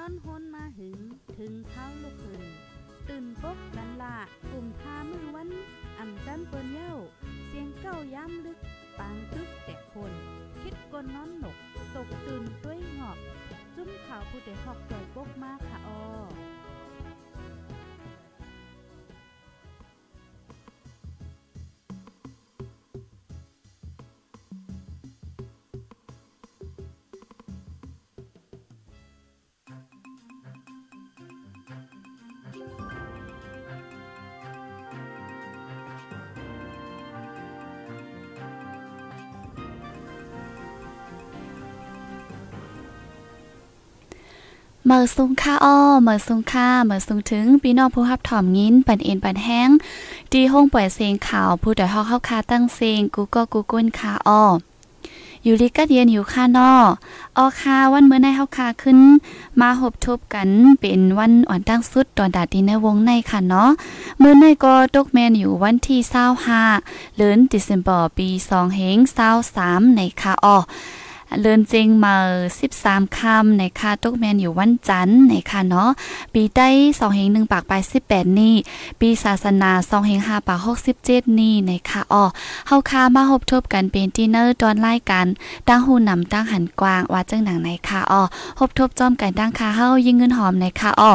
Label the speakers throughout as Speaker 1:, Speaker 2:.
Speaker 1: นอนฮนมาหึง ถึงเท้าลูกหึงตื่นปกกันละกลุ่มทามือวันอ่ำจันเปิ้นเย้า เสียงเก้าย้ำลึก ปางตึกแต่คน คิดกนนอนหนก ตกตื่นด้วยหงอบ จุ้มข่าวผู้เดหอกใจปกมากค่ะออ
Speaker 2: เมื่อสูงค่าอ้อเมื่อสูงค่าเมื่อสูงถึงพี่น้องผู้รับถ่อมยินปันเอ็นปันแห้งดีห้องปล่อยเสียงข่าวผู้ใดฮอกเข้าคาตั้งเสียงกูก็กูก้นค่าอ้ออยู่ลิกัดเย็นอยู่ค่านอออคาวันเมื่อในเฮาคาขึ้น มาหบทบกันเป็นวันอ่อนตั้งสุดตอนดาดีในวงในค่ะเนาะเมื่อในก็ตกแมนอยู่วันที่25เดือนธันวาคมปี2เฮง23ในค่ะอ้อ เลินเจงมา13คำในค่าตกแมนอยู่วันจันทร์ในค่ะเนาะปีใต้2เฮง1ปากปลาย18 นี่ ปีศาสนา2เฮง5ปาก67 นี่ในค่ะอ้อเฮาคามาพบทบกันเป็นดินเนอร์ตอนรายการตั้งหูนำตั้งหันกว้างว่าจังหนังในค่ะอ้อพบทบจอมกันตั้งค่าเฮายิงเงินหอมในค่ะอ้อ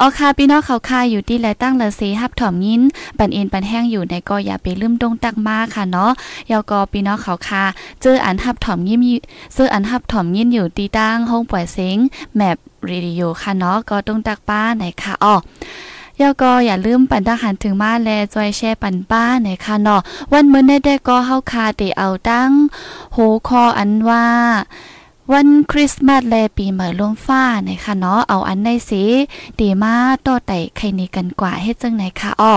Speaker 2: อ๋อค่ะพี่น้องเขาคาอยู่ที่และตั้งละเสฮับถ่อมยินปันเอ็นปันแห้งอยู่ในก็อย่าไปลืมดงตักมาค่ะเนาะยาก็พี่น้องเขาคาเจออันฮับถ่อมยิ้มซื้ออันฮับถ่อมยินอยู่ตีตั้งห้องปล่อยเสียงแมปเรดิโอค่ะเนาะก็ต้องตักป้าไหนค่ะอ้อยาก็อย่าลืมปันทหารถึงมาแลจอยแช่ปันป้าในค่ะเนาะวันมื้อนี้ได้ก็เฮาคาเตเอาตั้งโหคออันว่า วันคริสต์มาสแลปีใหม่ลมฟ้าในค่ะเนาะเอาอันในสิดีมาต่อไต่ใครนี้กันกว่าเฮ็ดจังไหนค่ะอ้อ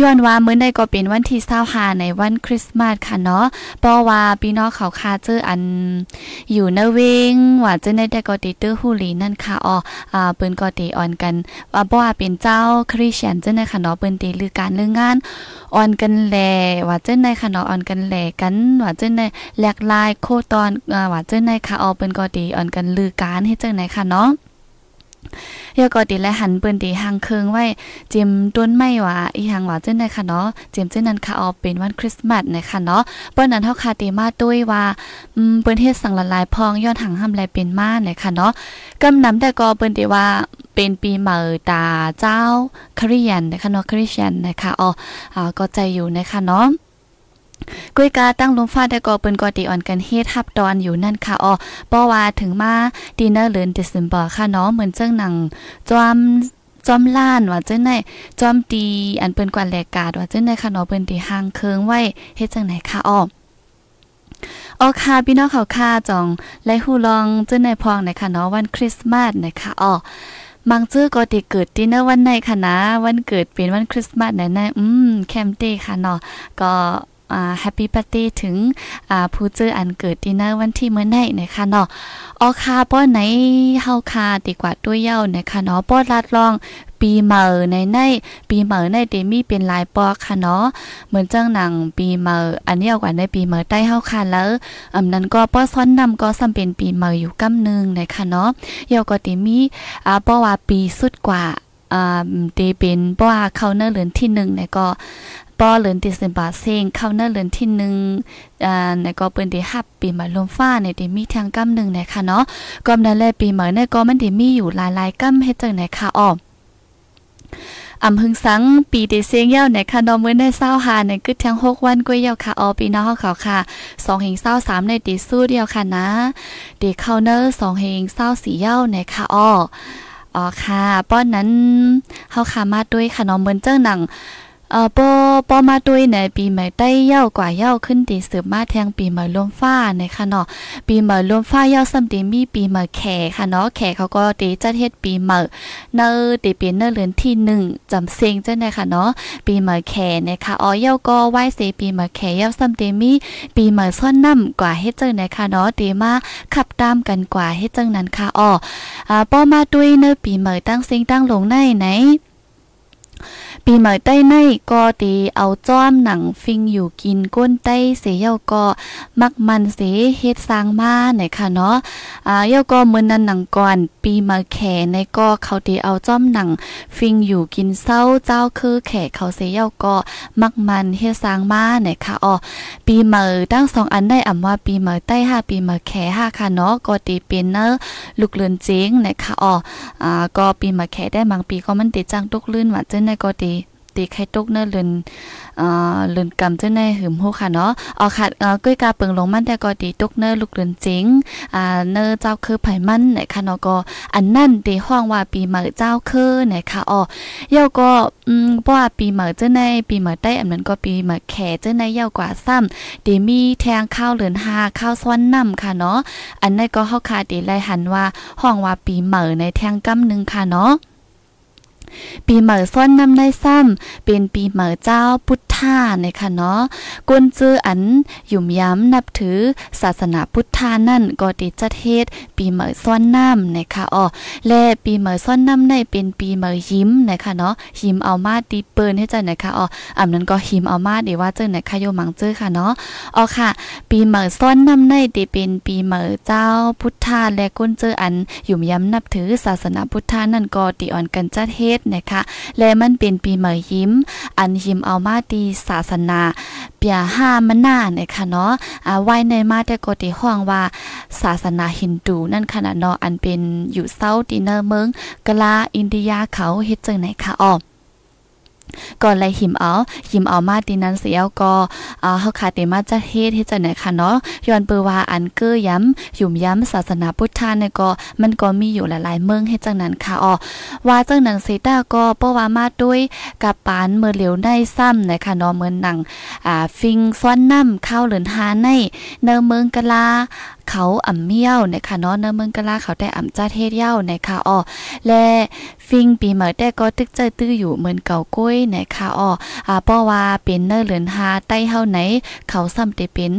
Speaker 2: ย้อนว่าเมื้อใดก็เป็นวันที่25ในวันคริสต์มาสค่ะเนาะเพราะว่าพี่น้องเขาคาเจออันอยู่นเวงว่าจะได้แต่ก็ติเตอร์ฮูลีนั่นค่ะอ๋ออ่าเปิ้นก็ติออนกันว่าบ่ว่าเป็นเจ้าคริสเตียนจังได๋ค่ะเนาะเปิ้นติลือการเรื่องงานออนกันแลว่าจังได๋ค่ะเนาะออนกันแลกันว่าจังได๋แลกลายโคตอนว่าจังได๋ค่ะอ๋อเปิ้นก็ติออนกันลือการเฮ็ดจังได๋ค่ะเนาะ ยวก็ติและหันเปิ้นตีหางเคิงไว้จิมต้นไม้ว่าอีหังว่าจังได๋ค่ะเนาะจิมจังนั้นค่ะออเป็นวันคริสต์มาสนะคะเนาะเปิ้นนั้นเฮาคาติมาด้วยว่าอืมเปิ้นเฮ็ดสังละลายพองย้อนหังห้ำลายเป็นมานะคะเนาะกำนำแต่ก็เปิ้นติว่าเป็นปีใหม่ตาเจ้าคริสเตียนนะคะเนาะคริสเตียนนะคะอ๋ออ่าก็ใจอยู่นะคะเนาะ กุยกาตั้งลมฟ้าได้ก็เปิ้นก็ตีอ่อนกันเฮ็ดฮับตอนอยู่นั่นค่ะอ๋อเพราว่าถึงมาดินเนอร์เดือนเดซ ember ค่ะเนาะเหมือนเจ้าหนังจอมจอมล้านว่าเจังได๋จอมตีอันเปิ้นกว่าแลกาดว่าเจังได๋ค่ะเนาะเปิ้นตีห่างเคิงไว้เฮ็ดจังไหนค่ะอ๋อออค่ะพี่น้องเขาค่ะจองไลฮูลองเจังได๋พองนะคะเนาะวันคริสต์มาสนะคะอ๋อบางจื้อก็ติเกิดดินเนอร์วันไหนค่ะนะ วันเกิดเป็นวันคริสต์มาสไหนๆอืมแคมเต้ค่ะเนาะก็ แฮปปี้ปาร์ตี้ถึงผู้เจออันเกิดดินเนอร์วันที่เมื่อไหร่นะคะเนาะออคาป้อไหนเฮาคาดีกว่าตัวยเย้านะคะเนาะป้อลัดลองปีเหมอในในปีเหมอในเดมี่เป็นลายปอค่ะเนาะเหมือนจังหนังปีเหมออันนี้เอากว่าในปีเหมอใต้เฮาค่ะแล้วอำนั้นก็ป้อซ้อนนำก็ซ้ำเป็นปีเหมออยู่กำนึงนะคะเนาะเยาก็เดมี่อ่าป้อว่าปีสุดกว่าอ่าเดเป็นป้อว่าเขาเนื้อเหลือนที่1เนี่ยก็ ป้อเลือนติสิบาเซงเข้าเนื้อเลือนที่หนึ่งอ่าในก็เปิ้นได้ฮับปีใหม่ลมฟ้าในที่มีทางกำหนึ่งนะคะเนาะก็นั้นแลปีใหม่ในก็มันได้มีอยู่หลายๆกำเฮ็ดจังไหนค่ะอ้ออำพึงสังปีเดเซียงเย้าในค่ะนอมื้อในเศร้าหาในกึดทั้ง6วันกวยเย้าค่ะออปีน้องเขาค่ะ2เฮง23ในตีสู้เดียวค่ะนะเดเข้าเนอร์2เฮง24เย้าในค่ะอ้ออ๋อค่ะ ป้อนนั้นเฮาค่ะมาด้วยค่ะน้องเมือนเจ้าหนัง เอ่อปอปอมาด้วยในปีใหม่ใต้เย้ากว่าเย้าขึ้นตีสืบมาแทงปีใหม่ลมฟ้านะคะเนาะปีใหม่ลมฟ้าเย้าซ้ำตีมีปีใหม่แขค่ะเนาะแขเขาก็ตีจัดเฮ็ดปีใหม่เนอตีเป็นเนอเรือนที่1จำเซงจ้ะนะคะเนาะปีใหม่แขนะคะอ๋อเย้าก็ไหว้เสปีใหม่แขเย้าซ้ำตีมีปีใหม่ซ่อนน้ำกว่าเฮ็ดจังนะคะเนาะตีมาขับตามกันกว่าเฮ็ดจังนั้นค่ะอ๋ออ่าปอมาด้วยเนอปีใหม่ตั้งเซงตั้งลงในไหน ปีใหม่ใต้ในก็ตีเอาจ้อมหนังฟิงอยู่กินก้นใต้เสียเยาก็มักมันเสเฮ็ดสร้างมาไหนค่ะเนาะอ่าเยาก็มื้อนั้นหนังก่อนปีมาแขในก็เขาตีเอาจ้อมหนังฟิงอยู่กินเศร้าเจ้าคือแขเขาเสียเยาก็มักมันเฮ็ดสร้างมาไหนค่ะอ๋อปีใหม่ตั้งสองอันได้อ่ำว่าปีใหม่ใต้ห้าปีใหม่แขห้าค่ะเนาะก็ตีเป็นเนอะลูกเลือนเจ๊งนะคะอ๋ออ่าก็ปีใหม่แขได้บางปีก็มันติดจังตุกลื่นว่าจังได๋ก็ตี ตีไข่ตกเนเลือนเอ่อเลือนกำจังได๋หึมฮู้ค่ะเนาะเอาค่ะเอ่อก้อยกาเปิงลงมันแต่ก็ตีตกเนื้อลูกเลือนเจ๋งอ่าเนื้อเจ้าคือไผมันนะคะเนาะก็อันนั้นตีห้องว่าปีใหม่เจ้าคือนะคะอ๋อยาก็อืมเพราะว่าปีใหม่จังได๋ปีใหม่ใต้อันนั้นก็ปีใหม่แขจังได๋ยาวกว่าซ้ำตีมีแทงข้าวเลือน5ข้าวซ้อนน้ำค่ะเนาะอันนั้นก็เฮาคาตีไล่หันว่าห้องว่าปีใหม่ในแทงกำนึงค่ะเนาะ ปีเหมอซ้อนนำได้ซ้ำเป็นปีเหมอเจ้าพุทธานะคะเนาะกวนจื้ออันหยุ่มย้ำนับถือศาสนาพุทธานั่นก็ติจัดเทศปีเหมอซ้อนน้ำนะคะอ๋อและปีเหมอซ้อนน้ำได้เป็นปีเหมอยิ้มนะคะเนาะหิมเอามาตีเปิ้นให้เจ้านะคะอ๋ออำนั้นก็หิมเอามาเดี๋ยวว่าเจ้านะคะโยมังเจ้อค่ะเนาะอ๋อค่ะ ปีเหมอซ้อนน้ำได้ได้เป็นปีเหมอเจ้าพุทธาและก้นเจออันหยุ่มย้ำนับถือศาสนาพุทธานั่นก็ติอ่อนกันจัดเทศนะคะและมันเป็นปีใหม่ยิ้ม อันยิ้มเอามาตีศาสนาเปียห้ามันนานะคะเนาะอ่าไว้ในมาแต่กติห้องว่าศาสนาฮินดูนั่นขนาดเนาะอันเป็นอยู่เซาติเนอร์เมืองกลาอินเดียเขาเฮ็ดจังไหนคะอ๋อ ก่อนเลยหิมเอาหิมเอามาตีนั้นเสียวก็อ่าเฮาคาเตมาจะเฮ็ดเฮ็ดจังไหนค่ะเนาะย้อนเปือว่าอันเกือย้ำหยุ่มย้ำศาสนาพุทธาเนี่ยก็มันก็มีอยู่หลายๆเมืองเฮ็ดจังนั้นค่ะอ๋อว่าจังนั้นเซตาก็เพราะว่ามาด้วยกับปานเมื่อเหลียวได้ซ้ำนะคะเนาะเหมือนหนังอ่าฟิงซ้อนน้ำข้าวเหลือนหาในเนเมืองกะลา เขาอ่ำเมี่ยวนะคะเนาะเนเมืองกะลาเขาได้อ่ำจ้าเทศเย้านะคะอ๋อและฟิงปีเหมือแต่ก็ตึกใจตื้ออยู่เหมือนเก่าก้อยนะคะอ๋ออ่าเพราะว่าเป็นเนอร์เหลือนหาใต้เฮาไหน เขาซ้ำได้เป็น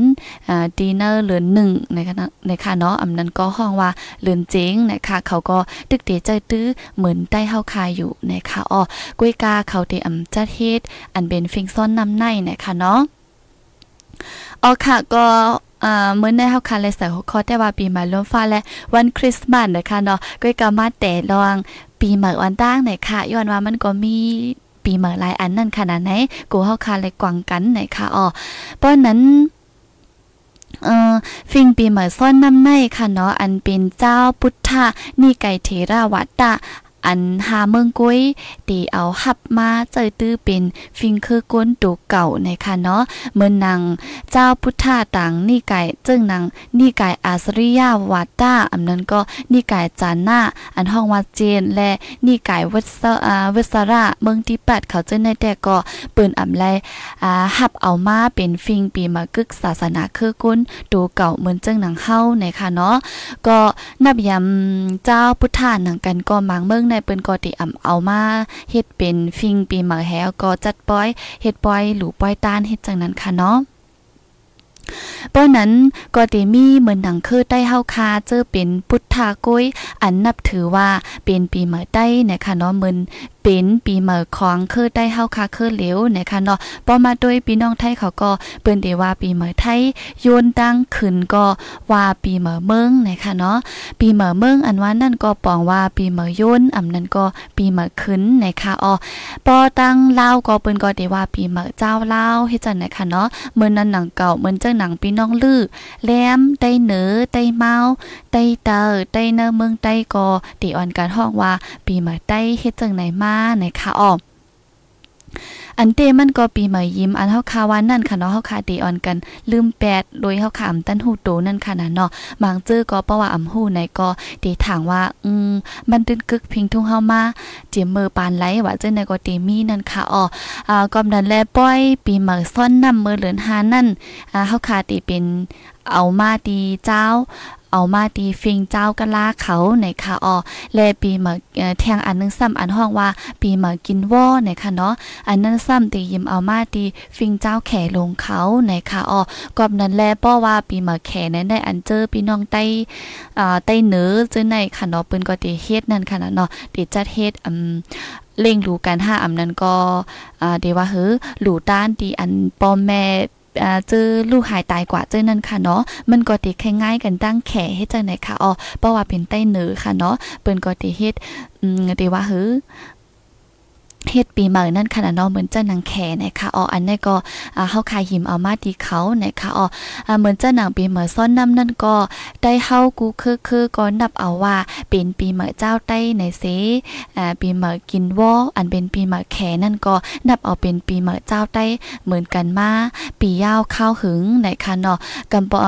Speaker 2: อ่าดีเนอร์เหลือนหนึ่งนะคะนะคะเนาะอำนั้นก็ห้องว่าเหลือนเจ๋งนะคะเขาก็ตึกเตใจตื้อเหมือนใต้เฮาคายอยู่นะคะอ๋อก้อยกาเขาได้อ่ำจ้าเทศอันเป็นฟิงซ้อนนำในนะคะเนาะอ๋อค่ะก็ อ่ามื้อในเฮาคันเลยใส่หัวข้อแต่ว่าปีใหม่ล้มฟ้าและวันคริสต์มาสนะคะเนาะก็ก็มาแต่ลองปีใหม่วันตั้งไหนค่ะย้อนว่ามันก็มีปีใหม่หลายอันนั่นขนาดไหนกูเฮาคันเลยกวางกันไหนค่ะอ๋อเพราะนั้นเอ่อฟิงปีใหม่ซ่อนน้ำในค่ะเนาะอันเป็นเจ้าพุทธานี่ไก่เทราวัตตะ อันหาเมืองกุ้ยตีเอาหับมาเจอตื้อเป็นฟิงคือก้นตัวเก่าในค่ะเนาะเมื่อนางเจ้าพุทธาต่างนี่ไก่เจิ้งนางนี่ไก่อาสริยาวาต้าอันนั้นก็นี่ไก่จานหน้าอันห้องวัดเจนและนี่ไก่วัสอาวัสระเมืองที่8เขาเจิ้งในแต่ก็เปิ้นอำไลอ่าหับเอามาเป็นฟิงปีมากึกศาสนาคือก้นตัวเก่าเหมือนเจิ้งนางเฮาในค่ะเนาะก็นับยำเจ้าพุทธานังกันก็มังเมืองในเปิ้นก็ติอำเอามาเฮ็ดเป็นฟิงปีหมาแฮวก็จัดป้อยเฮ็ดป้อยหลูป้อยต้านเฮ็ดจังนั้นค่ะเนาะ เพราะนั้นก็ติมีเหมือนหนังคือใต้เฮาคาเจอเป็นพุทธากุ้ยอันนับถือว่าเป็นปีเหมือใต้นะคะเนาะเหมือนเป็นปีเหมือของคือได้เฮาคาคือเหลวนะคะเนาะพอมาด้วยพี่น้องไทยเขาก็เปิ้นได้ว่าปีเหมือไทยโยนตั้งขึ้นก็ว่าปีเหมือเมืองนะคะเนาะปีเหมือเมืองอันว่านั่นก็ปองว่าปีเหมือโยนอำนั้นก็ปีเหมือขึ้นนะคะอ๋อปอตั้งลาวก็เปิ้นก็ได้ว่าปีเหมือเจ้าลาวเฮ็ดจังนะคะเนาะเมื่อนั้นหนังเก่าเหมือนจังหนังพี่น้องลือแหลมไต้เหนือไต้เมาไต้เตอไต้เนอเมืองไต้กอตีอ่อนการห้องว่าปีมาไต้เฮ็ดจังไหนมานคะออม อันเตมันก็ปีใหม่ยิ้มอันเฮาคาวันนั่นค่ะเนาะเฮาคาเตออนกันลืมแปดโดยเฮาขามตันหูโตนั่นค่ะนะเนาะบางจื้อก็เพราะว่าอำหูในก็เตถางว่าอืมมันตึนกึกพิงทุ่งเฮามาเจียมมือปานไหลว่าจื้อในก็เตมีนั่นค่ะอ๋ออ่าก็นั้นแลป้อยปีใหม่ซ่อนนำมือเหลือนหานั่นอ่าเฮาคาเตเป็นเอามาดีเจ้า เอามาตีฟิงเจ้ากะลาเขาในค่ะออแลปีมาแทงอันนึงซ้ำอันห้องว่าปีมากินว่อในค่ะเนาะอันนั้นซ้ำตียิมเอามาตีฟิงเจ้าแขลงเขาในค่ะออกอบนั้นแลป้อว่าปีมาแขนั้นได้อันเจอพี่น้องใต้อ่าใต้เหนือเจอในค่ะเนาะเปิ้นก็ตีเฮ็ดนั่นค่ะเนาะตีจัดเฮ็ดอืมเล่งรู้กันห้าอำนั้นก็อ่าเดว่าเฮอหลู่ต้านตีอันป้อมแม่ เจอลูกหายตายกว่าเจอนั่นค่ะเนาะมันก็ติแค่ง่ายกันตั้งแขเฮ็ดจังไหนค่ะอ๋อเพราะว่าเป็นใต้เหนือค่ะเนาะเปิ้นก็ติเฮ็ดอืมติว่าเฮือ เฮ็ดปีใหม่นั่นขนาดเนาะเหมือนเจ้าหนังแขนะคะอ๋ออันนี้ก็อ่าเฮาคายหิมเอามาดีเขานะคะอ๋อเหมือนเจ้าหนังปีใหม่ซ่อนน้ำนั่นก็ได้เฮากูคือคือก็นับเอาว่าเป็นปีใหม่เจ้าใต้ในเสอ่าปีใหม่กินวออันเป็นปีใหม่แขนั่นก็นับเอาเป็นปีใหม่เจ้าใต้เหมือนกันมาปียาวข้าวหึงนะคะเนาะกำปอ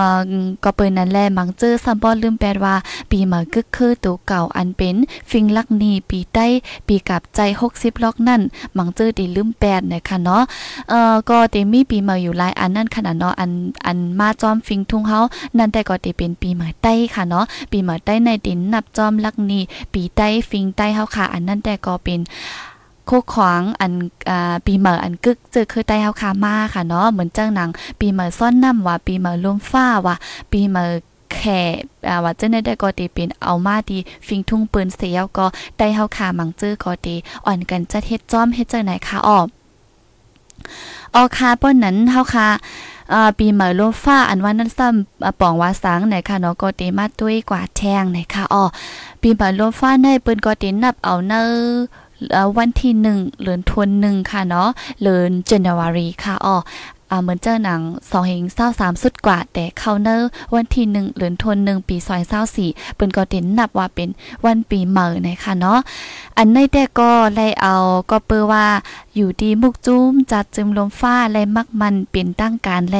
Speaker 2: ก็เปิ้นนั่นแลมังเจอซัมบ่ลืมแปลว่า ปีใหม่กึกคือตัวเก่าอันเป็นฟิงลักนีปีใต้ปีกับใจ60ล็อกนั่นมังเจอดีลืมแปดนะคะเนาะเอ่อก็เตมีปีใหม่อยู่หลายอันนั่นขนาดเนาะอันอันมาจอมฟิงทุ่งเฮานั่นแต่ก็เตเป็นปีใหม่ใต้ค่ะเนาะปีใหม่ใต้ในดินนับจอมลักนีปีใต้ฟิงใต้เฮาค่ะ อันนั่นแต่ก็เป็นโคขวางอันอปีใหม่อันกึกเจอคือใต้เฮาคามาค่ะเนาะเหมือนเจ้าหนังปีใหม่ซ่อนน้ำว่าปีใหม่ลมฟ้าว่าปีใหม่ แค่อ่าว่าจะได้ได้ก็ตีเป็นเอามาดีฟิงทุ่งปืนเสียวก็ได้เฮาขามังจื้อก็ตีอ่อนกันจะเฮ็ดจ้อมเฮ็ดจังไหนคะออกออคาป้นนั้นเฮาค่ะอ่าปีใหม่ลมฟ้าอันว่านั้นซ้ำป่องว่าสังไหนค่ะเนาะก็เตมาด้วยกว่าแทงไหนค่ะอ๋อปีใหม่ลมฟ้าในปืนก็เตนับเอาเนอวันที่หนึ่งเดือนธันหนึ่งค่ะเนาะเดือน January ค่ะอ๋อ เหมือนเจ้าหนังสองเฮงเศร้าสามสุดกว่า แต่เข้าเนอร์วันที่หนึ่งเหลือนทนหนึ่งปีซอยเศร้าสี่เปิ้นก็เต็นนับว่าเป็นวันปีใหม่อนะคะเนาะอันในแต่ก็ไล่เอาก็เปือว่าอยู่ดีมุกจุ้มจัดจึมลมฟ้าและมักมันเป็นตั้งการแล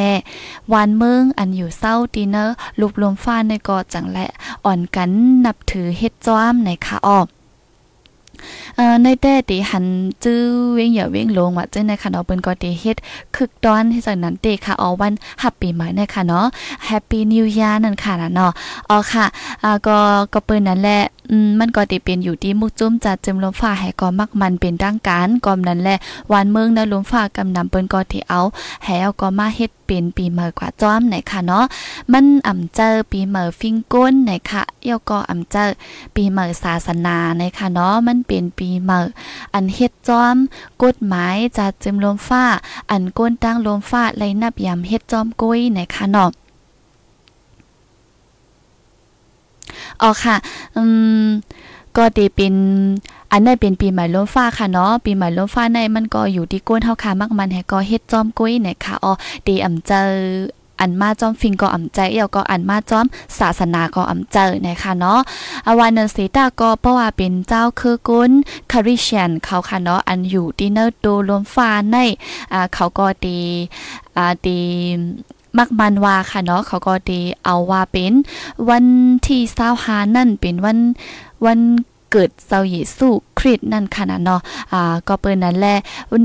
Speaker 2: วันเมืองอันอยู่เศร้าดีเนอร์ลูกลมฟ้าในก็จังและอ่อนกันนับถือเฮ็ดจ้อมในค่ะออก เอ่อในแต่ติหันจื้อเวงอย่าเวงลงว่าจังได๋ค่ะเนาะเปิ้นก็ติเฮ็ดคึกตอนที่จากนั้นเตค่ะเอวันฮัปปี้ใหม่ในะคะเนาะแฮปปี้นิว e a ร์นั่นค่ะนะเนาะอ๋อค่ะอ่าก็ก็เปิ้นนั่นแหละอืมมันก็ติเป็นอยู่ที่มุกจุ้มจัดจมลมฟ้าให้ก็มักมันเป็นร่างการกอมนั้นแหละวันเมืองนะลมฟ้ากำนำเปิ้นก็ที่เอาให้เอาก็มาเฮ็ด เป็นปีใหม่กว่าจ้อมไหนค่ะเนาะมันอ่ำเจอปีใหม่ฟิงก้นไหนค่ะเอี่ยวก็อ่ำเจอปีใหม่ศาสนาไหนค่ะเนาะมันเป็นปีใหม่อันเฮ็ดจ้อมกฎหมายจัดจึมลมฟ้า อันก้นตั้งลมฟ้าไลนับยามเฮ็ดจอมกุ้ยไหนค่ะเนาะอ๋อค่ะ อืม ก็ดีเป็นอันนั้นเป็นปีใหม่ล้มฟ้าค่ะเนาะปีใหม่ล้มฟ้าในมันก็อยู่ที่ก้นเฮาค่ะมักมันให้ก็เฮ็ดจอมกุ้ยเนี่ยค่ะอ๋อดีอำเจออันมาจอมฟิงก็อ่ำใจเอียวก็อันมาจอมศาสนาก็อ่ำเจอนะคะเนาะอวานเนสีตาก็เพราะว่าเป็นเจ้าคือกุนคาริเชียนเขาค่ะเนาะอันอยู่ที่เนอร์โดลมฟ้าในอ่าเขาก็ดีอ่าดีมักมันว่าค่ะเนาะเขาก็ดีเอาว่าเป็นวันที่เศร้าหานั่นเป็นวัน วัน เกิดเจ้าเยซูคริสต์นั่นค่ะนะเนาะอ่าก็เปิ้นนั่นแหละ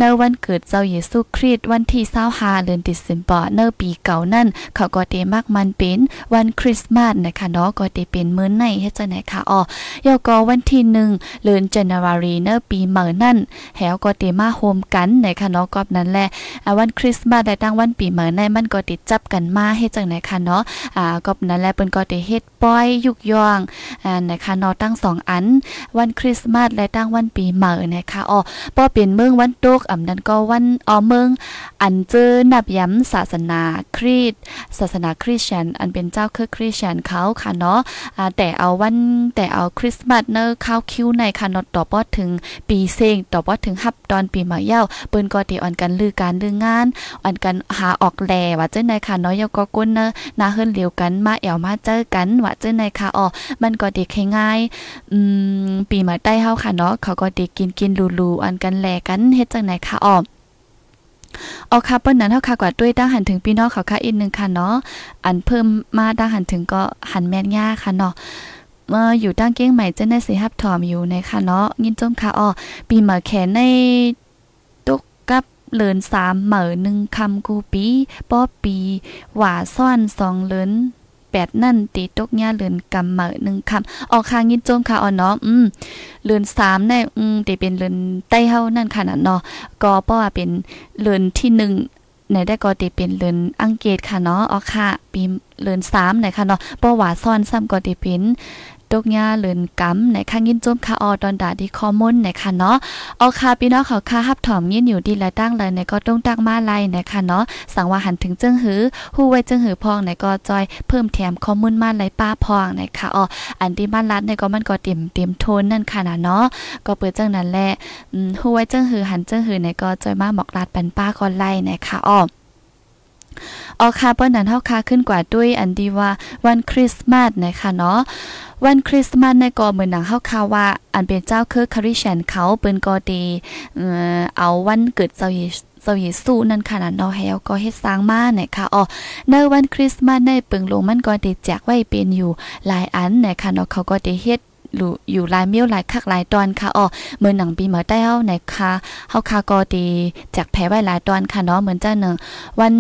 Speaker 2: ในวันเกิดเจ้าเยซูคริสต์วันที่25เดือนธันวาคมเนปีเก่านั่น เขาก็เตมักมันเป็นวันคริสต์มาสนะคะเนาะก็เตเป็นมื้อในเฮ็ดจังได๋ค่ะอ๋อยอก็วันที่1เดือนจันวารีเนปีใหม่นั่นแฮวก็เตมาโฮมกันนะคะเนาะก็นั่นแหละวันคริสต์มาสได้ตั้งวันปีใหม่ในมันก็ติดจับกันมาเฮ็ดจังได๋ค่ะเนาะอ่าก็นั่นแหละเปิ้นก็ได้เฮ็ดป้อยยุกย่องอ่านะคะเนาะตั้ง2อันวันคริสต์มาสและตั้งวันปีใหม่นะคะอ๋อป้อเป็นเมืองวันโตกอำนั้นก็วันอ๋อเมืองอันเจอนับย้ำศาสนาคริสต์ศาสนาคริสเตียนอันเป็นเจ้าคือคริสเตียนเขาค่ะเนาะแต่เอาวันแต่เอาคริสต์มาสเนอเข้าคิวในค่ะเนาะต่อป้อถึงปีเซงต่อป้อถึงฮับตอนปีใหม่เย้าเปิ้นก็ติอ่อนกันลือการลืองานอ่อนกันหาออกแลว่าเจ้าในค่ะเนาะยก็ก้นเนอนาเฮิรนเหลียวกันมาแอวมาเจอกันว่าเจ้าในค่ะอ๋อมันก็ดีง่ายอืมปีหม่ใต้เฮาค่ะเนาะเขาก็ดีกินกินลูๆอันกันแลกันเฮ็ดจังไหนคะออมออกค่ะเปิ้นนั้นเฮาค่ะกว่าด้วยตั้งหันถึงพี่น้องเขาค่ะอีกนึงค่ะเนาะอันเพิ่มมาตั้งหันถึงก็หันแม่นยาค่ะเนาะเมื่ออยู่ตั้งเก้งใหม่จะได้สิฮับถอมอยู่ในค่ะเนาะยินจมค่ะอ้อปีหม่แขนในตุกกับเลินสามเหมือหนึ่งคำกูปีป้อปีหว่าซ่อนสองเลิน แปดนั่นตีตกหญ้าเลือนกำเหมือหนึ่งคำออกคางยินโจมค่ะอ๋อเนาะอืมเลือนสามในอืมตีเป็นเลือนใต้เฮานั่นค่ะน่ะเนาะก็เพราะว่าเป็นเลือนที่หนึ่งในได้ก็ตีเป็นเลือนอังเกตค่ะเนาะออกค่ะปีเลือนสามไหนค่ะเนาะเพราะว่าซ่อนซ้ำก็ตีเป็น ตกยาเลินกำในข้างยินจุ้มค่ะออตอนดาดีคอมมอนนะคะเนาะออค่ะพี่น้องเขาค่ะฮับถอมยินอยู่ดีและตั้งเลยในก็ต้องตั้งมาไล่นะคะเนาะสังว่าหันถึงเจิงหือฮู้ไว้เจิงหือพองในก็จอยเพิ่มแถมข้อมูลมาไล่ป้าพองในะคะอ๋ออันที่บ้านรัดในก็มันก็เต็มเต็มโทนนั่นค่ะนะเนาะก็เปิดจังนั้นแหละอืมฮู้ไว้เจิงหือหันเจิงหือในก็จอยมาบอกลาดปันป้าก็ไล่นะคะอ๋อออค่ะเปิ้นนั้นเฮาค่ะขึ้นกว่าด้วยอันดีว่าวันคริสต์มาสนะคะเนาะ วันคริสต์มาสในก็เหมือนหนังเฮาคาว่า อันเป็นเจ้าคือคาริชันเขาเปิ้นก็ดีเอ่อเอาวันเกิดเจ้าเจ้าเยซูนั่นค่ะนะเนาะให้เอาก็เฮ็ดสร้างมานะคะอ๋อในวันคริสต์มาสในเปิงลงมันก็ได้แจกไว้เป็นอยู่หลายอันเนี่ยค่ะเนาะเขาก็ได้เฮ็ด อยู่หลายเมียวหลายคักหลายตอนค่ะอ๋อเมื่อหนังปีเมื่อแต้วนะคะเฮาคาก็ดีจากแพ้ไว้หลายตอนค่ะเนาะเหมือนเจ้าหนึ่งวัน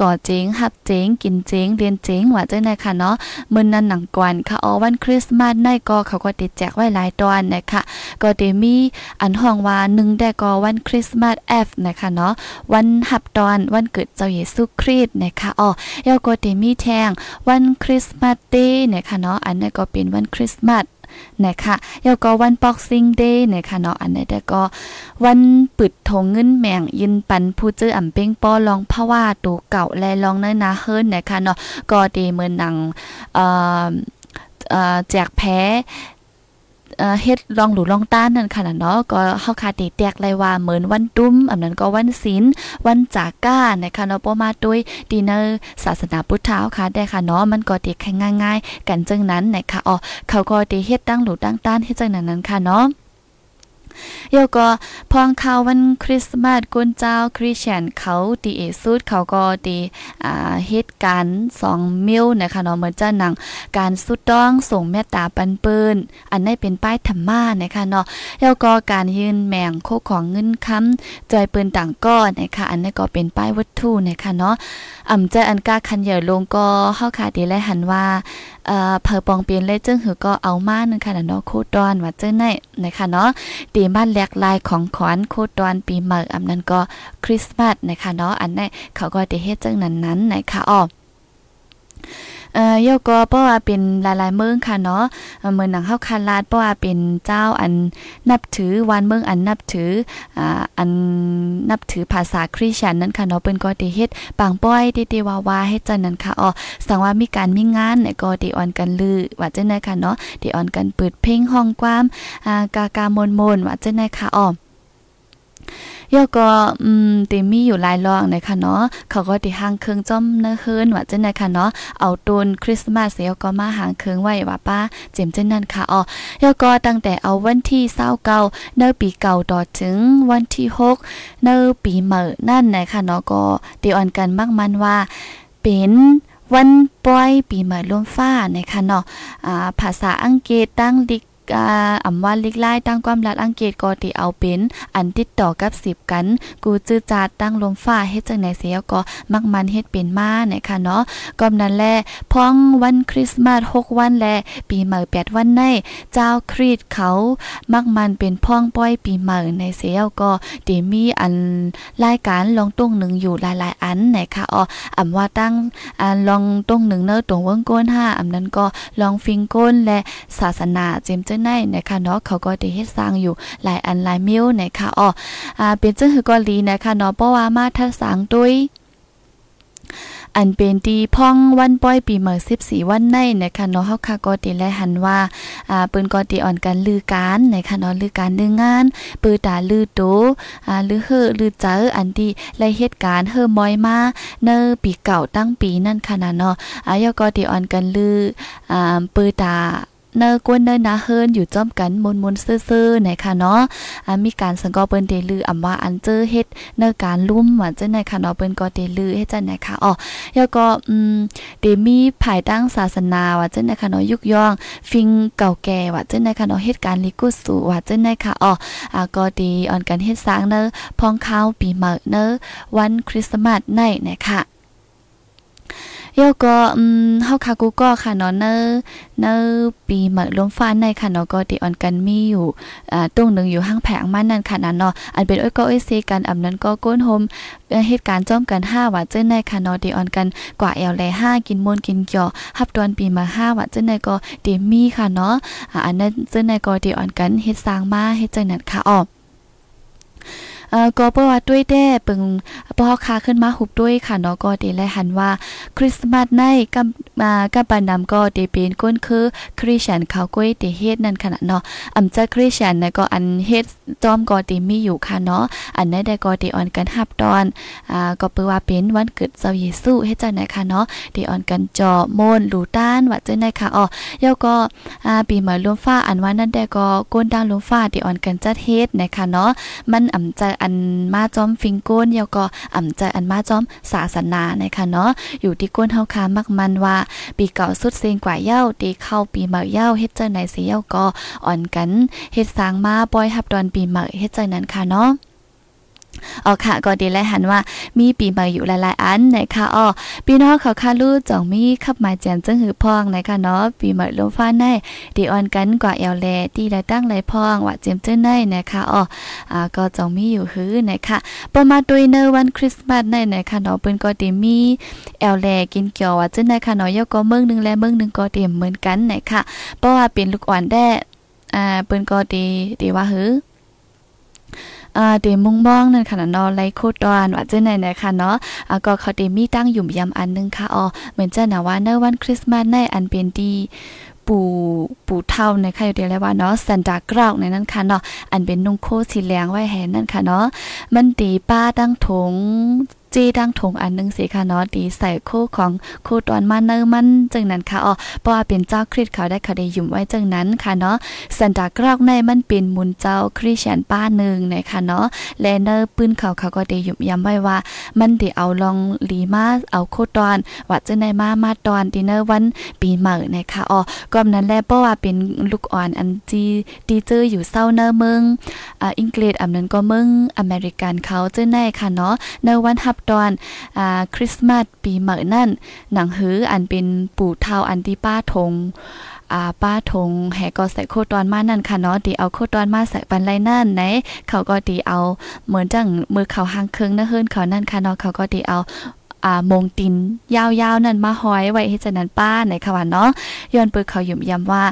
Speaker 2: ก่อเจ๋งหับเจ๋งกินเจ๋งเรียนเจ๋งว่าเจ้าไหนค่ะเนาะเมื่อนั้นหนังกวนค่ะอ๋อวันคริสต์มาสในก็เขาก็ติดแจกไว้หลายตอนนะคะก็ได้มีอันห้องว่า1ได้ก็วันคริสต์มาสเอฟนะคะเนาะวันหับตอนวันเกิดเจ้าเยซูคริสต์นะคะอ๋อแล้วก็ได้มีแทงวันคริสต์มาสเดย์นะคะเนาะอันนั้นก็เป็นวันคริสต์มาส นะคะแล้วก็วัน Boxing Day นะคะเนาะอันนี้แต่ก็วันปิดทงเงินแมงยินปันผู้เจออ่ำเป้งป้อลองพะว่าตัวเก่าและลองเนื้อนาเฮิรนนะคะเนาะก็ดีเหมือนหนังเอ่อเอ่อแจกแพ้ เฮ็ดลองหลูลองต้านนั่นค่ะนะเนาะก็เฮาคาติแตกเลยว่าเหมือนวันตุ้มอันนั้นก็วันศีลวันจาก้านะคะเนาะบ่มาด้วยดีเนอร์ศาสนาพุทธาค่ะได้ค่ะเนาะมันก็ติแค่ง่าย ๆ กันจังนั้นนะคะอ๋อเขาก็ติเฮ็ดตั้งหลูตั้งต้านเฮ็ดจังนั้นนั้นค่ะเนาะ เยก็พองเขาววันคริสต์มาสกุนเจ้าคริสเตียนเขาตีเอซูดเขาก็ตีอ่าเหตุการณ์2มิลนะคะเนาะเหมือนจะหนังการสุดต้องส่งเมตตาปันปิ้นอันนี้เป็นป้ายธรรมานะคะเนาะแล้วก็การยืนแมงโคของเงินค้ำจอยปืนต่างก้อนนะคะอันนี้ก็เป็นป้ายวัตถุนะคะเนาะอ่ำใจอันกาคันเหย่ลงก็เฮาค่ะดีแลหันว่า เอ่อเพอปองเปลี่ยนเลยจึงหือก็เอามานึงค่ะเนาะโคดอนว่าเจ้าไหนนะคะเนาะตีบ้านแหลกลายของขวัญโคดอนปีใหม่อันั้นก็คริสต์มาสนะคะเนาะอันนี้เขาก็ได้เฮ็ดจังนั้นๆนะคะอ้อ เอ่อยก็เพราะว่าเป็นหลายๆเมืองค่ะเนาะเมืองหนังเฮาคาลาดเพราะว่าเป็นเจ้าอันนับถือวันเมืองอันนับถืออ่าอันนับถือภาษาคริสเตียนนั่นค่ะเนาะเปิ้นก็ได้เฮ็ดปางป้อยติๆว่าๆเฮ็ดจังนั้นค่ะอ๋อสังว่ามีการมีงานก็ได้ออนกันลือว่าจังได๋ค่ะเนาะได้ออนกันเปิดเพลงห้องความอ่ากากามนๆว่าจังได๋ค่ะอ๋อ ยอก็อืมติมีอยู่หลายรองนะคะเนาะเขาก็ติหางเครื่องจ้อมเนื้อเฮิรนว่าจังได๋ค่ะเนาะเอาต้นคริสต์มาสเยก็มาหางเครื่องไว้ว่าป้าเจ็มจังนั้นค่ะอ๋อยอก็ตั้งแต่เอาวันที่29เนื้อปีเก่าต่อถึงวันที่6เนื้อปีใหม่นั่นนะคะเนาะก็ติออนกันมากมันว่าเป็นวันปล่อยปีใหม่ลมฟ้านะคะเนาะอ่าภาษาอังกฤษตั้งดิก อ่ำว่าลิกไล่ตั้งความรัดอังกฤษก็ติเอาเป็นอันติดต่อกับสิบกัน กูจื้อจาดตั้งลมฟ้าเฮ็ดจังไหนเสียก็มักมันเฮ็ดเป็นมาเนี่ยค่ะเนาะก็นั้นแหละพ้องวันคริสต์มาส6วันและปีใหม่8วันในเจ้าคริสเขามักมันเป็นพ้องป้อยปีใหม่ในเสียก็ติมีอันรายการลองตุ้งหนึ่งอยู่หลายๆอันนะคะอ๋ออำว่าตั้งอันลองตุ้งหนึ่งเนอตรงวงก้น5อำนั้นก็ลองฟิงก้นและศาสนาเจมเจในนะคะเนาะเขาก็ได้เฮ็ดสร้างอยู่หลายอันหลายมิลนะคะอ๋ออ่าเป็นจังหือก็ลีนะคะเนาะเพราะว่ามาทัดสางด้วย อันเป็นตีพ่องวันป้อยปีเมื่อ14 วันในนะคะเนาะเฮาค่ะก็ติและหันว่าอ่าเปิ้นก็ติอ่อนกันลือการนะคะเนาะลือการลืองานปือตาลือโตอ่าลือเฮอลือเจออันที่และเหตุการณ์เฮอมอยมาเนอปีเก่าตั้งปีนั่นค่ะนะเนาะอ่ายก็ติอ่อนกันลืออ่าปือตา เนอกวนเนอนาเฮิรนอยู่จ้อมกันมนมนซื่อๆนคะเนาะมีการสังกอเปิ้นเดลืออำว่าอันเจอเฮ็ดเนอการลุ่มว่าจังได๋ค่ะเนาะเปิ้นก็เดลือเฮ็ดจังได๋ค่ะอ๋อแล้วก็อืมเดมีภายตั้งศาสนาว่าจังได๋ค่ะเนาะยุกย่อง ฟิงเก่าแก่ว่าจังได๋ค่ะเนาะเฮ็ดการลิกุสุว่าจังได๋ค่ะอ๋ออ่าก็ดีออนกันเฮ็ดสร้างเนอพองข้าวปีใหม่เนอวันคริสต์มาสในนะคะ ยก็อืมเฮาคากูก็ค่ะเนาะเนเนปีเหมือลมฟ้าในค่ะเนาะก็ติออนกันมีอยู่อ่าตรงนึงอยู่ห้างแผงมันนั่นค่ะนั่นเนาะอันเป็นอ้อยก็อ้อยเซกันอำนั้นก็ก้นโฮมเหตุการณ์จ้อมกัน5ว่าเจ้าในค่ะเนาะติออนกันกว่าแอลแล5กินมนกินเกี่ยวฮับตอนปีมา5ว่าเจ้าในก็ติมีค่ะเนาะอ่าอันนั้นเจ้าในก็ติออนกันเฮ็ดสร้างมาเฮ็ดจังนั้นค่ะอ้อ เอ่อก็เพระว่าด้วยแด้ปึงพอคาขึ้นมาหุบด้วยค่ะเนาะก็ได้แลหันว่าคริสต์มาสในกำมากับปานนำก็ได้เป็นก้นคือคริสเตียนเขาก้อยได้เฮ็ดนั่นขนาดเนาะอำจะคริสเตียนนะก็อันเฮ็ดจอมก็ได้มีอยู่ค่ะเนาะอันนั้นได้ก็ได้ออนกันฮับตอนอ่าก็เปือว่าเป็นวันเกิดเจ้าเยซูเฮ็ดจังได๋ค่ะเนาะได้ออนกันจอโมนลูต้านว่าจังได๋ค่ะอ๋อยาก็อ่าปีใหม่ลมฟ้าอันว่านั่นได้ก็ก้นดาวลมฟ้าได้ออนกันจัดเฮ็ดนะคะเนาะมันอำใจอันมาจอมฟิงก้นเยาก็อ่ำใจอันมาจอมศาสนานะคะเนาะอยู่ที่ก้นเฮาคามักมันว่า ปีเก่าสุดเซงกว่าเย้าตีเข้าปีใหม่เย้าเฮ็ดจังไหนสิเย้าก็อ่อนกันเฮ็ดสร้างมาปล่อยฮับดอนปีใหม่เฮ็ดจังนั้นค่ะเนาะ อ๋อค่ะก็ดีและหันว่ามีปีใหม่อยู่หลายๆอันนะคะอ๋อพี่น้องเขาคาลู่จ่องมีขับมาแจนจึงหือพองนะคะเนาะปีใหม่ลมฟ้าในดีออนกันกว่าแอลแลที่ได้ตั้งไหลพองว่าเจมเจ้าในนะคะอ๋ออ่าก็จ่องมีอยู่หือนะคะประมาณด้วยเนวันคริสต์มาสในนะคะเนาะเปิ้นก็ดีมีแอลแลกินเกี่ยวว่าจึงนะคะเนาะยก็เมืองนึงและเมืองนึงก็เต็มเหมือนกันนะคะเพราะว่าเป็นลูกอ่อนแด้อ่าเปิ้นก็ดีดีว่าหือ อ่าเดมุงบ้องนั่นค่ะเนาะไลโคตอนว่าเจ้าไหนนะคะเนาะอ่าก็เขาเดมีตั้งอยู่ยำอันนึงค่ะอ๋อเหมือนเจ้านะว่าเนวันคริสต์มาสในอันเป็นดีปู่ปู่เท่านะคะอยู่เดียวเลยว่าเนาะซันดากราวในนั้นค่ะเนาะอันเป็นนุ่งโคสีแดงไว้แหนนั่นค่ะเนาะมันตีป้าตั้งถง จีดังถงอันนึงสิค่ะเนาะตีใส่คู่ของคู่ตอนมาเนอร์มันจึงนั้นค่ะอ๋อเพราะว่าเป็นเจ้าคริสเขาได้เขาได้ยุ่มไว้จึงนั้นค่ะเนาะสันตากรอกในมันเป็นมุนเจ้าคริสเตียนป้าหนึ่งนะคะเนาะและเนอร์ปืนเขาเขาก็ได้ยุ่มย้ำไว้ว่า มันได้เอาลองลีมาเอาโคตอนว่าจึงในมามาตอนดินเนอร์วันปีใหม่นะคะอ๋อก็นั้นแลเพราะว่าเป็นลูกอ่อนอันจีดีเจออยู่เศร้าเนอร์เมืองอ่าอังกฤษอันนั้นก็เมืองอเมริกันเขาจึงในค่ะเนาะในวันฮับตอนอ่าคริสต์มาสปีใหม่นั่น หนังหืออันเป็นปู่เทาอันที่ป้าทงอ่าป้าทงแหก็ใส่โคตอนมานั่นค่ะเนาะตีเอาโคตอนมาใส่ปันไรนั่นไหนเขาก็ตีเอาเหมือนจังมือเขาหางเคืองนะเฮิรนเขานั่นค่ะเนาะเขาก็ตีเอา อ่ามงตินยาวๆนั่นมาห้อยไว้ให้จังนั้นป้าในค่ะว่าเนาะย้อนเปิดเขายุ่มย้ำว่า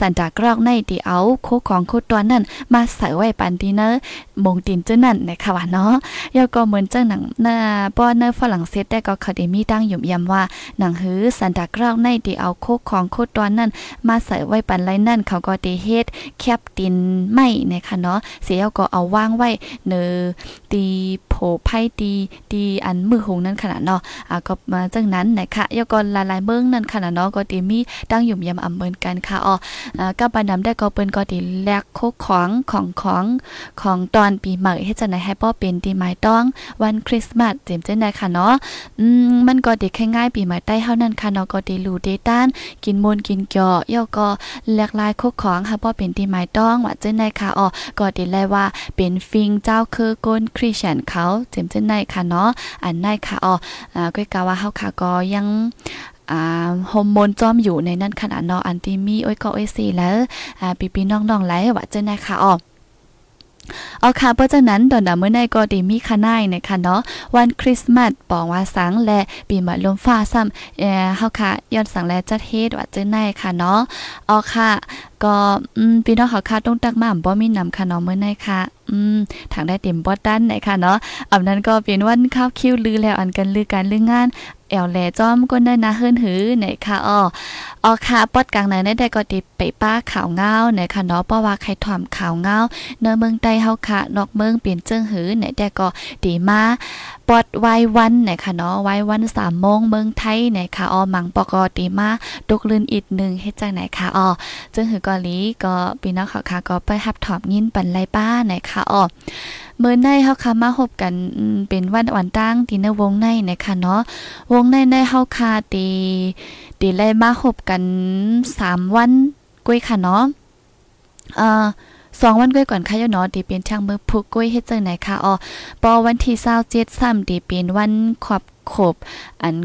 Speaker 2: สันดากรอกในที่เอาโคของโคตัวนั่นมาใส่ไว้ปันดีเนอร์มงตินเจ้านั่นในค่ะว่าเนาะยาก็เหมือนเจังหนังหน้าป้อนเนอร์ฝรั่งเศสได้ก็เขาได้มีตั้งยุ่มย้ำว่าหนังหือสันดากรอกในที่เอาโคของโคตัวนั่นมาใส่ไว้ปันไรนั่นเขาก็ได้เฮ็ดแคบตินไม่ในค่ะเนาะเสียก็เอาว่างไว้เนอตีโผไพ่ตีตีอันมือหงนั่นขนาดเนาะอ่าก็มาจังนั้นนะคะยกอนหลายๆเมืองนั่นค่ะเนาะก็ตีมีตั้งอยู่ยำอำเมินกันค่ะอ๋ออ่ากับปานนำได้ก็เปิ้นก็ตีแลกโคของของของของตอนปีใหม่เฮ็ดจังได๋ให้ป้อเป็นตีหมายต้องวันคริสต์มาสเต็มจังได๋ค่ะเนาะอืมมันก็ดีแค่ง่ายปีใหม่ใต้เฮานั่นค่ะเนาะก็ดีรู้ได้ต้านกินมนกินเกี่ยยก็แลกลายโคของค่ะป้อเป็นตีหมายต้องว่าจังได๋ค่ะอ๋อก็ดีแลว่าเป็นฟิงเจ้าคือก้นคริสเตียนเขาเต็มจังได๋ค่ะเนาะอันได้ค่ะอ๋ออ่าก็กาว่าเฮาค่ะก็ยังอ่าฮอร์โมนจอมอยู่ในนั้นขนาดนาะอันที่มีโอ้ยก็โอ้ยสีแล้วอ่าปีๆน้องๆไหลว่าจังได๋ค่ะอ๋อเอาค่ะเพราะฉะนั้นดอนดาเมื่อในก็ดีมีคณายนะคะเนาะวันคริสต์มาสปองว่าสังและปีใหม่ลมฟ้าซ้ำเอ่อเฮาค่ะย้อนสังและจัดเฮ็ดว่าจังได๋ค่ะเนาะเอาค่ะ ก็อืมพี่น้องเขาค่ะต้องตักมาบ่มีนำค่ะเนาะมื้อในค่ะอืมทางได้เต็มบ่ด้านไหนค่ะเนาะอำนั้นก็เป็นวันข้าวคิวลือแล้วอันกันลือการลืองาน แอวแลจอมก็ได้นะเฮิรนหือไหนค่ะอ้อออค่ะปอดกลางไหนได้ก็ติไปป้าข่าวเงาไหนค่ะเนาะเพราะว่าใครถ่อมข่าวเงาเนื้อเมืองใต้เฮาค่ะนอกเมืองเปลี่ยนเจิงหือไหนแต่ก็ดีมาปอดไว้วันไหนค่ะเนาะไว้วัน3โมงเมืองไทยไหนค่ะอ้อมังปกติมาตกลืนอีกนึงเฮ็ดจังไหนค่ะอ้อเจึงหือก็ลีก็พี่น้องเขาค่ะก็ไปรับถอมยินปันไรป้าไหนค่ะอ้อเมื่อในเฮาค่ะมาพบกันเป็นวันวันตั้งที่ในวงในนะคะเนาะวงในในเฮาค่ะตีตีไล่มาพบกัน3วันก้วยค่ะเนาะเอ่อสองวันก้อยก่อนค่ะยเนาะดีเป็นช่างมือผูกก้อยเฮ็ดจังไหนค่ะอ๋อปอวันที่27ซ้ำดีเป็นวันขอบ ขบ อัน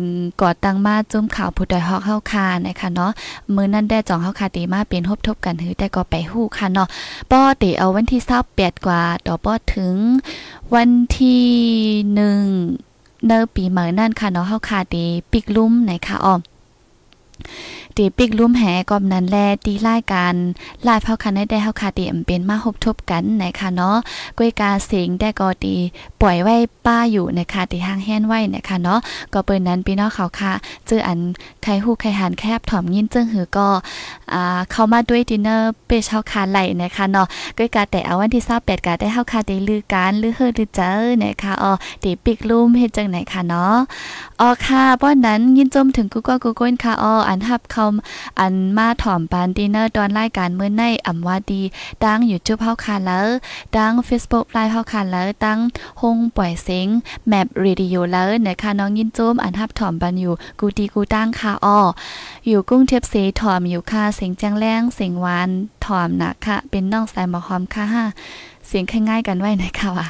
Speaker 2: ก่อตั้งมาจุ้มข่าวผู้ใดฮอกเฮาคานะคะเนาะมื้อนั้นได้จองเฮาคาตีมาเป็นทบทบกันหือแต่ก็ไปฮู้ค่ะเนาะป้อติเอาวันที่28กว่าต่อป้อถึงวันที่1เนอปีเหมือนั่นค่ะเนาะเฮาคาตีปิกลุ่มไหนค่ะอ้อม ตีปิกลุ่มแหกอมนั้นแลตีรายการลายเฮาคันได้เฮาคาตีอำเป็นมาหบทบกันนะคะเนาะก้วยกาเสียงได้ก็ตีปล่อยไว้ป้าอยู่นะคะตีห้างแห้นไว้นะคะเนาะก็เปิ้นนั้นพี่น้องเขาค่ะเจออันใครฮู้ใครหันแคบถ่อมยินเจิ้งหือก็อ่าเข้ามาด้วยดินเนอร์เปเฮาคาไหลนะคะเนาะก้วยกาแต่เอาวันที่28ก็ได้เฮาคาตีลือการลือเฮอลือเจอนะคะอ๋อตีปิกลุ่มเฮ็ดจังไหนคะเนาะอ๋อค่ะป้อนนั้นยินจมถึงกูก็กูก้นค่ะอ๋ออันฮับเขาอันมาถ่อมปานดินเนอร์ตอนรายการมื้อในอำว่าดีดังอยู่จุบเฮาคาแล้วดัง Facebook ไลฟ์เฮาคาแล้วตั้งฮงปล่อยเสียงแมปเรดิโอแล้วนะคะน้องยินจมอันฮับถ่อมปันอยู่กูดีกูตั้งค่ะอ้ออยู่กุ้งเทียบเสถ่อมอยู่ค่ะเสียงแจ้งแรงเสียงหวานถ่อมนะค่ะเป็นน้องสายหมอหอมค่ะเสียงง่ายๆกันไว้นะคะว่า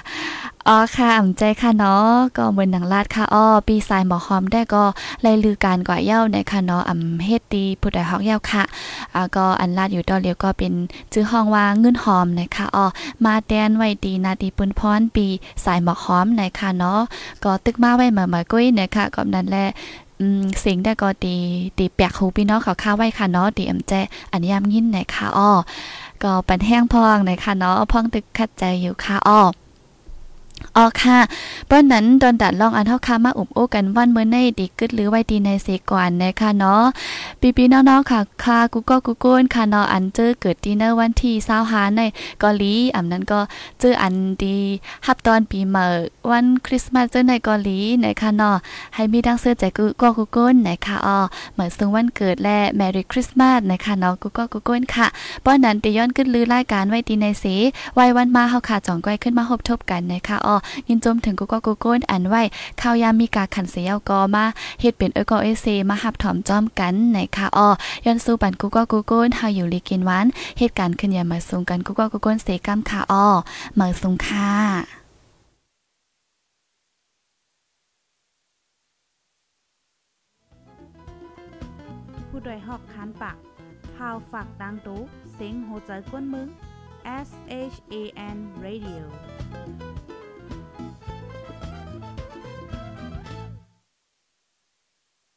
Speaker 2: อ๋อค่ะอ่ำใจค่ะเนาะก็เหมือนหนังลาดค่ะอ้อปีสายหมอหอมได้ก็ไลลือการก่อเย้าในค่ะเนาะอ่ำเฮ็ดดีผู้ใดฮอกเย้าค่ะอ่าก็อันลาดอยู่ตอนเลียวก็เป็นชื่อห้องว่าเงินหอมนะคะอ้อมาแดนไว้ดีนาดีปุนพรปีสายหมอหอมในค่ะเนาะก็ตึกมาไว้เหมือนมากุ้ยนะคะก็นั้นแหละอืมเสียงได้ก็ตีตีแปกหูพี่น้องเขาค่าไว้ค่ะเนาะตีอำแจอันยามยินนะคะอ้อก็ปันแห้งพองนะคะเนาะพองตึกคัดใจอยู่ค่ะอ้อ อ๋อค่ะเปิ้นนั้นตอนดัดลองอันเท่าค่ะมาอุบโอ้กันวันเมื่อในดีกึดหรือไว้ดีในเสก่อนนะคะเนาะปีปีน้องๆค่ะค่ะกูก็กูก้นค่ะเนาะอันเจอเกิดดีเนอร์วันที่25ในเกาหลีอำนั้นก็เจออันดีฮับตอนปีใหม่วันคริสต์มาสเจอในเกาหลีนะคะเนาะให้มีดังเสื้อใจกูก็กูก้นนะคะอ๋อเหมือนซึ่งวันเกิดและแมรี่คริสต์มาสนะคะเนาะกูก็กูก้นค่ะป้อนนั้นตีย้อนขึ้นลือรายการไว้ดีในเสไว้วันมาเฮาค่ะจ่องก้อยขึ้นมาพบทบกันนะคะอ๋อยินจมถึงกูก็กูโก้นอันไว้ข้าวยามมีกาขันเสียวก็มาเฮ็ดเป็นเออกอเอเซมาหับถอมจอมกันในค่ะออย้อนสู้ปันกูก็กูโก้นเฮาอยู่ลีกินหวานเหตุการณ์ขึ้นอย่ามาสูงกันกูก็กูโก้นเสกำค่ะออมาสูงค่ะ
Speaker 1: ผู้โดยหอกคานปากพาวฝากดังตู้เซ็งโหใจกวนมึง S H A N Radio